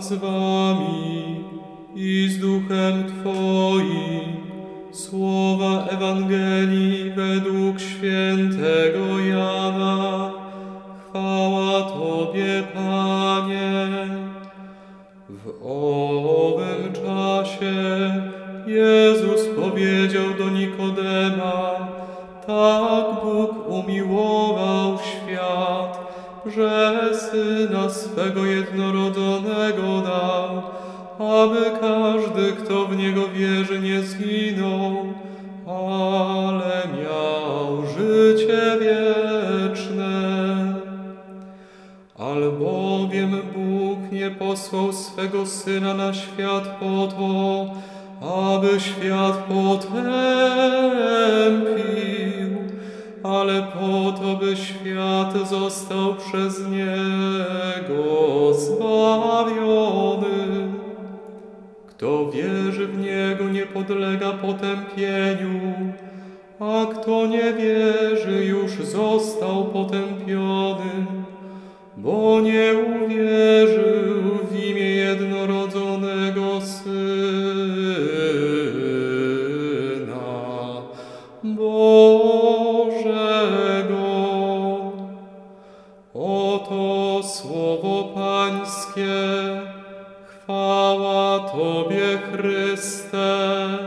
Z wami i z duchem Twoim. Słowa Ewangelii według świętego Jana. Chwała Tobie, Panie. W owym czasie Jezus powiedział do Nikodema, tak Bóg umiłował świat, że Syna swego jednorodzonego dał, aby każdy, kto w Niego wierzy, nie zginął, ale miał życie wieczne. Albowiem Bóg nie posłał swego Syna na świat po to, aby świat potępił, po to, by świat został przez Niego zbawiony. Kto wierzy w Niego, nie podlega potępieniu, a kto nie wierzy, już został potępiony, bo nie uwierzył w imię jednorodzonego Syna Bożego. Oto słowo Pańskie, chwała Tobie, Chryste.